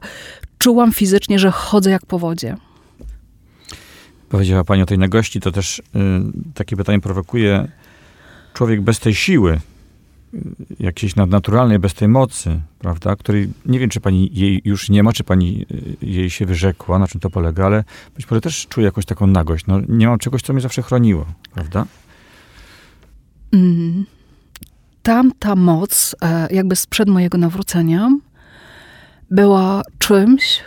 czułam fizycznie, że chodzę jak po wodzie. Powiedziała Pani o tej nagości, to też y, takie pytanie prowokuje człowiek bez tej siły, y, jakiejś nadnaturalnej, bez tej mocy, prawda, której nie wiem, czy pani jej już nie ma, czy pani y, jej się wyrzekła, na czym to polega, ale być może też czuję jakąś taką nagość. No, nie mam czegoś, co mnie zawsze chroniło, prawda? Mm. Tamta moc, e, jakby sprzed mojego nawrócenia, była czymś,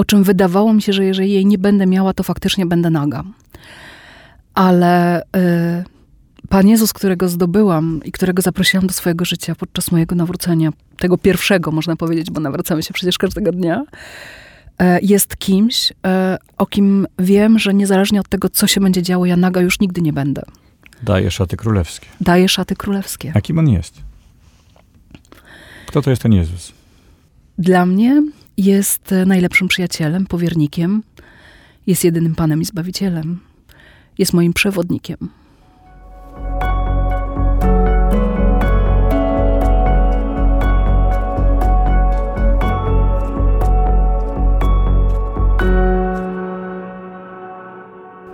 o czym wydawało mi się, że jeżeli jej nie będę miała, to faktycznie będę naga. Ale y, Pan Jezus, którego zdobyłam i którego zaprosiłam do swojego życia podczas mojego nawrócenia, tego pierwszego, można powiedzieć, bo nawracamy się przecież każdego dnia, y, jest kimś, y, o kim wiem, że niezależnie od tego, co się będzie działo, ja naga już nigdy nie będę. Daje szaty królewskie. Daje szaty królewskie. A kim on jest? Kto to jest ten Jezus? Dla mnie jest najlepszym przyjacielem, powiernikiem, jest jedynym Panem i Zbawicielem, jest moim przewodnikiem.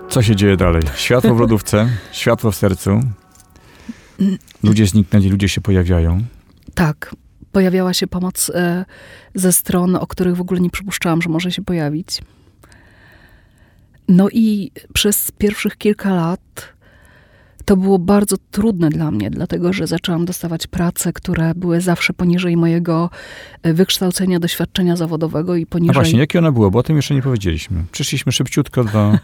Co się dzieje dalej? Światło w lodówce, światło w sercu. Ludzie zniknęli, ludzie się pojawiają. Tak pojawiała się pomoc e, ze stron, o których w ogóle nie przypuszczałam, że może się pojawić. No i przez pierwszych kilka lat to było bardzo trudne dla mnie, dlatego że zaczęłam dostawać prace, które były zawsze poniżej mojego e, wykształcenia, doświadczenia zawodowego i poniżej... No właśnie, jakie ono było? Bo o tym jeszcze nie powiedzieliśmy. Przyszliśmy szybciutko do...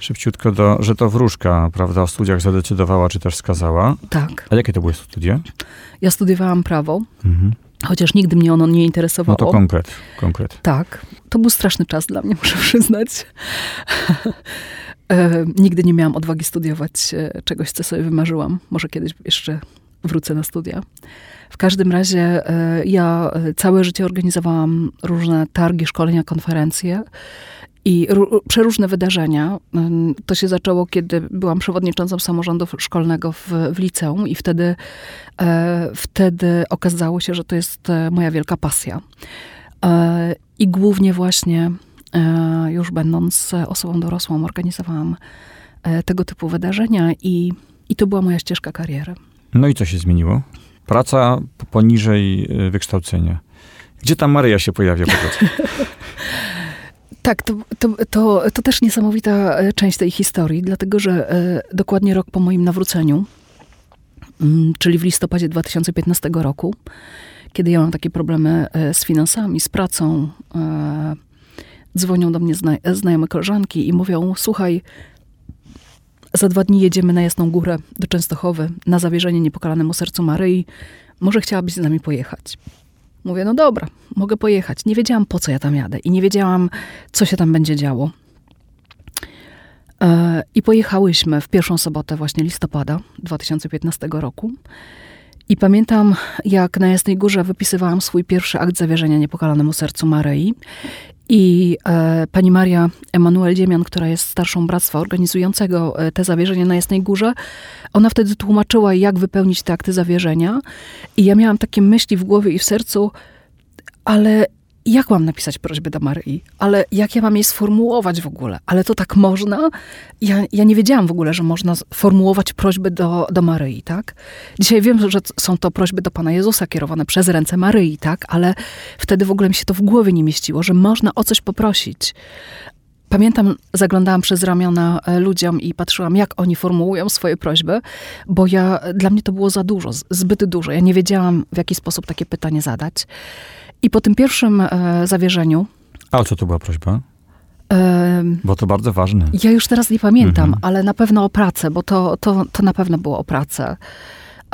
szybciutko do, że to wróżka, prawda, o studiach zadecydowała, czy też skazała. Tak. A jakie to były studia? Ja studiowałam prawo, Mhm. chociaż nigdy mnie ono nie interesowało. No to konkret, konkret. Tak, to był straszny czas dla mnie, (laughs) muszę przyznać. e, nigdy nie miałam odwagi studiować e, czegoś, co sobie wymarzyłam. Może kiedyś jeszcze wrócę na studia. W każdym razie e, ja e, całe życie organizowałam różne targi, szkolenia, konferencje i ró- przeróżne wydarzenia. Ym, To się zaczęło, kiedy byłam przewodniczącą samorządu szkolnego w, w liceum i wtedy, e, wtedy okazało się, że to jest e, moja wielka pasja. E, I głównie właśnie e, już będąc osobą dorosłą organizowałam e, tego typu wydarzenia i, i to była moja ścieżka kariery. No i co się zmieniło? Praca poniżej y, wykształcenia. Gdzie ta Maryja się pojawia po prostu? (laughs) Tak, to, to, to, to też niesamowita e, część tej historii, dlatego że e, dokładnie rok po moim nawróceniu, mm, czyli w listopadzie 2015 roku, kiedy ja mam takie problemy e, z finansami, z pracą, dzwonią do mnie zna, znajome koleżanki i mówią: Słuchaj, za dwa dni jedziemy na Jasną Górę do Częstochowy na zawierzenie niepokalanemu sercu Maryi. Może chciałabyś z nami pojechać? Mówię, no dobra, mogę pojechać. Nie wiedziałam, po co ja tam jadę i nie wiedziałam, co się tam będzie działo. E, I pojechałyśmy w pierwszą sobotę właśnie listopada 2015 roku. I pamiętam, jak na Jasnej Górze wypisywałam swój pierwszy akt zawierzenia niepokalanemu sercu Maryi. I e, pani Maria Emanuel Dziemian, która jest starszą bractwa organizującego e, te zawierzenia na Jasnej Górze, ona wtedy tłumaczyła, jak wypełnić te akty zawierzenia. I ja miałam takie myśli w głowie i w sercu, ale jak mam napisać prośbę do Maryi? Ale jak ja mam jej sformułować w ogóle? Ale to tak można? Ja, ja nie wiedziałam w ogóle, że można formułować prośby do, do Maryi, tak? Dzisiaj wiem, że są to prośby do Pana Jezusa kierowane przez ręce Maryi, tak? Ale wtedy w ogóle mi się to w głowie nie mieściło, że można o coś poprosić. Pamiętam, zaglądałam przez ramiona e, ludziom i patrzyłam, jak oni formułują swoje prośby, bo ja, dla mnie to było za dużo, zbyt dużo. Ja nie wiedziałam, w jaki sposób takie pytanie zadać. I po tym pierwszym e, zawierzeniu, A o co to była prośba? e, Bo to bardzo ważne. ja już teraz nie pamiętam, Mhm. ale na pewno o pracę, bo to, to, to na pewno było o pracę.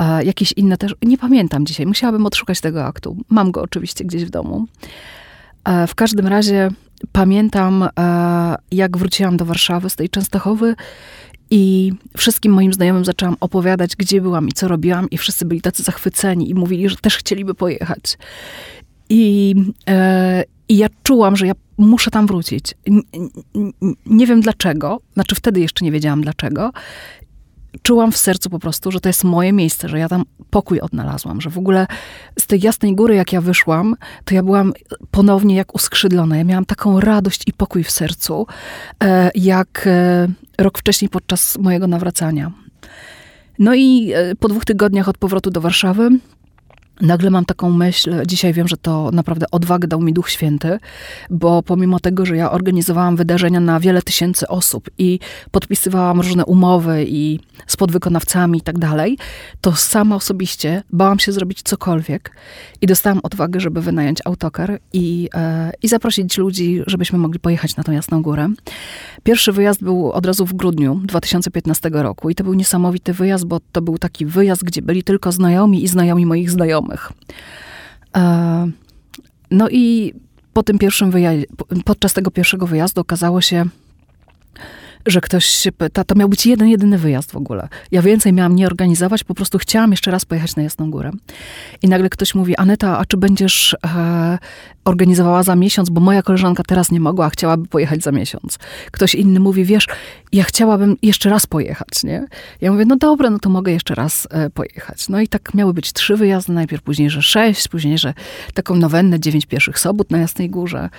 E, jakieś inne też, nie pamiętam dzisiaj, musiałabym odszukać tego aktu. Mam go oczywiście gdzieś w domu. E, w każdym razie pamiętam, e, jak wróciłam do Warszawy z tej Częstochowy i wszystkim moim znajomym zaczęłam opowiadać, gdzie byłam i co robiłam i wszyscy byli tacy zachwyceni i mówili, że też chcieliby pojechać. I, e, I ja czułam, że ja muszę tam wrócić. Nie wiem dlaczego, znaczy wtedy jeszcze nie wiedziałam dlaczego. Czułam w sercu po prostu, że to jest moje miejsce, że ja tam pokój odnalazłam, że w ogóle z tej jasnej góry, jak ja wyszłam, to ja byłam ponownie jak uskrzydlona. Ja miałam taką radość i pokój w sercu, e, jak e, rok wcześniej podczas mojego nawracania. No i po dwóch tygodniach od powrotu do Warszawy Nagle mam taką myśl, dzisiaj wiem, że to naprawdę odwagę dał mi Duch Święty, bo pomimo tego, że ja organizowałam wydarzenia na wiele tysięcy osób i podpisywałam różne umowy i z podwykonawcami i tak dalej, to sama osobiście bałam się zrobić cokolwiek i dostałam odwagę, żeby wynająć autokar i, e, i zaprosić ludzi, żebyśmy mogli pojechać na tą Jasną Górę. Pierwszy wyjazd był od razu w grudniu 2015 roku i to był niesamowity wyjazd, bo to był taki wyjazd, gdzie byli tylko znajomi i znajomi moich znajomych. E, No i po tym pierwszym wyjaździe, podczas tego pierwszego wyjazdu okazało się, że ktoś się pyta, to miał być jeden, jedyny wyjazd w ogóle. Ja więcej miałam nie organizować, po prostu chciałam jeszcze raz pojechać na Jasną Górę. I nagle ktoś mówi, Aneta, a czy będziesz e, organizowała za miesiąc, bo moja koleżanka teraz nie mogła, a chciałaby pojechać za miesiąc. Ktoś inny mówi, wiesz, ja chciałabym jeszcze raz pojechać, nie? Ja mówię, no dobra, no to mogę jeszcze raz e, pojechać. No i tak miały być trzy wyjazdy, najpierw później, że sześć, później, że taką nowennę, dziewięć pierwszych sobot na Jasnej Górze.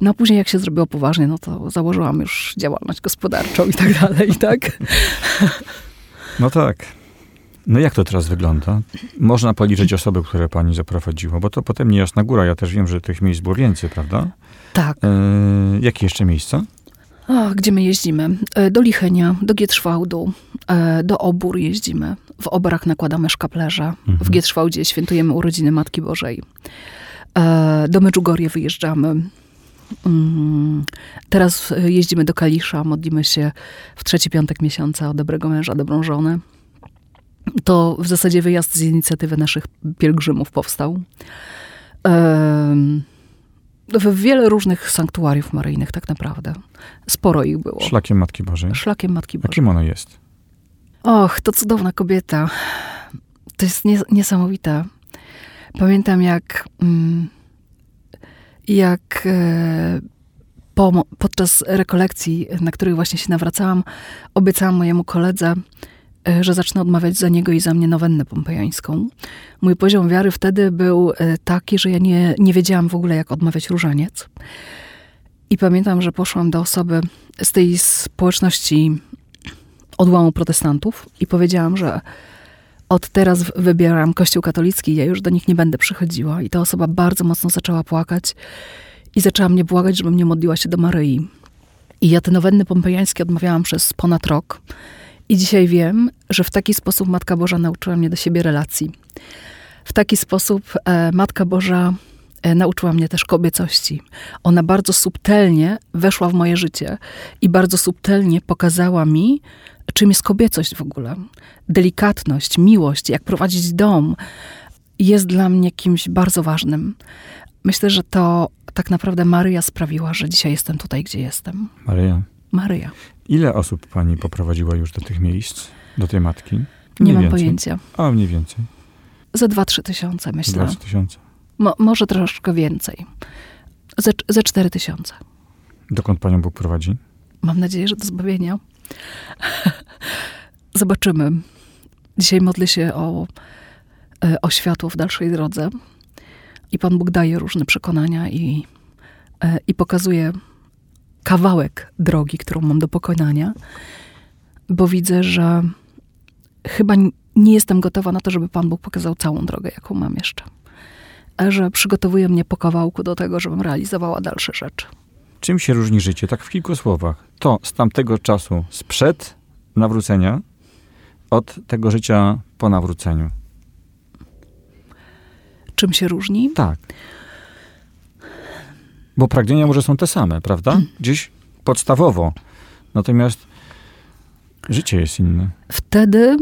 No a później jak się zrobiło poważnie, no to założyłam już działalność gospodarczą i tak dalej, tak? No tak. No jak to teraz wygląda? Można policzyć osoby, które pani zaprowadziła, bo to potem nie jasna góra. Ja też wiem, że tych miejsc było więcej, prawda? Tak. E, jakie jeszcze miejsca? O, gdzie my jeździmy? E, Do Lichenia, do Gietrzwałdu, e, do Obór jeździmy. W Oborach nakładamy szkaplerze. Mhm. W Gietrzwałdzie świętujemy urodziny Matki Bożej. E, Do Medjugorje wyjeżdżamy. Mm, Teraz e, jeździmy do Kalisza, modlimy się w trzeci piątek miesiąca o dobrego męża, dobrą żonę. To w zasadzie wyjazd z inicjatywy naszych pielgrzymów powstał. Em, W wiele różnych sanktuariów maryjnych tak naprawdę. Sporo ich było. Szlakiem Matki Bożej. Szlakiem Matki Bożej. Jakim ono jest? Och, to cudowna kobieta. To jest nies- niesamowite. Pamiętam jak, mm, jak e, po, podczas rekolekcji, na których właśnie się nawracałam, obiecałam mojemu koledze, e, że zacznę odmawiać za niego i za mnie nowennę pompejańską. Mój poziom wiary wtedy był e, taki, że ja nie, nie wiedziałam w ogóle, jak odmawiać różaniec. I pamiętam, że poszłam do osoby z tej społeczności odłamu protestantów i powiedziałam, że od teraz wybieram Kościół katolicki, ja już do nich nie będę przychodziła. I ta osoba bardzo mocno zaczęła płakać i zaczęła mnie błagać, żebym nie modliła się do Maryi. I ja te nowenny pompejańskie odmawiałam przez ponad rok. I dzisiaj wiem, że w taki sposób Matka Boża nauczyła mnie do siebie relacji. W taki sposób e, Matka Boża e, nauczyła mnie też kobiecości. Ona bardzo subtelnie weszła w moje życie i bardzo subtelnie pokazała mi, czym jest kobiecość w ogóle. Delikatność, miłość, jak prowadzić dom jest dla mnie kimś bardzo ważnym. Myślę, że to tak naprawdę Maryja sprawiła, że dzisiaj jestem tutaj, gdzie jestem. Maryja. Maryja. Ile osób pani poprowadziła już do tych miejsc, do tej matki? Nie Mniej mam więcej. pojęcia. A mniej więcej. Ze 2-3 tysiące, myślę. 20 tysięcy. Mo, może troszkę więcej. Ze, ze 4 tysiące. Dokąd panią Bóg prowadzi? Mam nadzieję, że do zbawienia. (laughs) Zobaczymy. Dzisiaj modlę się o, e, o światło w dalszej drodze. I Pan Bóg daje różne przekonania i, e, i pokazuje kawałek drogi, którą mam do pokonania, bo widzę, że chyba nie jestem gotowa na to, żeby Pan Bóg pokazał całą drogę, jaką mam jeszcze. Że przygotowuje mnie po kawałku do tego, żebym realizowała dalsze rzeczy. Czym się różni życie? Tak w kilku słowach. To z tamtego czasu, sprzed nawrócenia, od tego życia po nawróceniu. Czym się różni? Tak. Bo pragnienia może są te same, prawda? Gdzieś podstawowo. Natomiast życie jest inne. Wtedy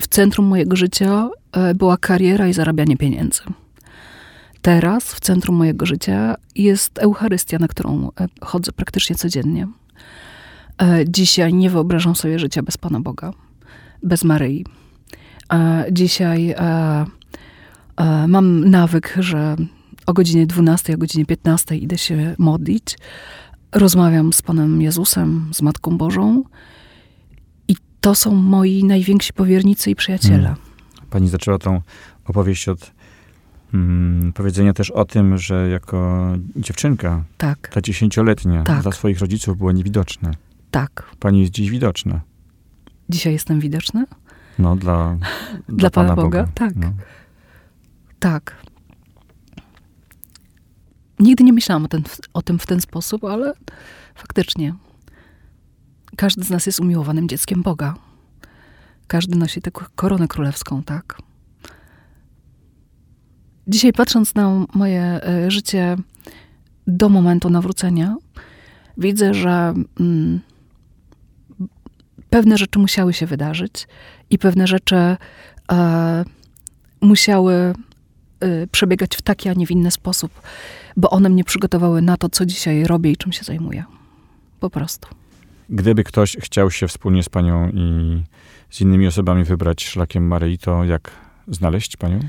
w centrum mojego życia e, była kariera i zarabianie pieniędzy. Teraz w centrum mojego życia jest Eucharystia, na którą e, chodzę praktycznie codziennie. E, Dzisiaj nie wyobrażam sobie życia bez Pana Boga, bez Maryi. E, Dzisiaj mam nawyk, że o godzinie 12, o godzinie 15 idę się modlić. Rozmawiam z Panem Jezusem, z Matką Bożą. I to są moi najwięksi powiernicy i przyjaciele. Mm. Pani zaczęła tą opowieść od mm, powiedzenia też o tym, że jako dziewczynka, Tak, ta dziesięcioletnia, Tak. dla swoich rodziców była niewidoczna. tak. Pani jest dziś widoczna. Dzisiaj jestem widoczna? No, dla, (laughs) Dla Pana Boga, tak. No. Tak. Nigdy nie myślałam o, ten, o tym w ten sposób, ale faktycznie. Każdy z nas jest umiłowanym dzieckiem Boga. Każdy nosi tę koronę królewską, tak? Dzisiaj patrząc na moje e, życie do momentu nawrócenia, widzę, że mm, pewne rzeczy musiały się wydarzyć i pewne rzeczy e, musiały e, przebiegać w taki, a nie w inny sposób, bo one mnie przygotowały na to, co dzisiaj robię i czym się zajmuję. Po prostu. Gdyby ktoś chciał się wspólnie z panią i z innymi osobami wybrać szlakiem Maryi, to jak znaleźć panią?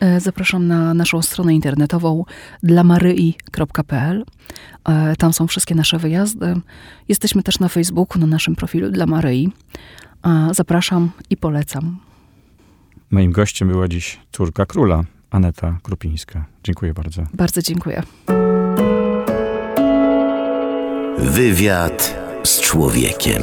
E, Zapraszam na naszą stronę internetową dlamaryi.pl. E, Tam są wszystkie nasze wyjazdy. Jesteśmy też na Facebooku, na naszym profilu dla Maryi. E, Zapraszam i polecam. Moim gościem była dziś córka króla, Aneta Krupińska. Dziękuję bardzo. Bardzo dziękuję. Wywiad z człowiekiem.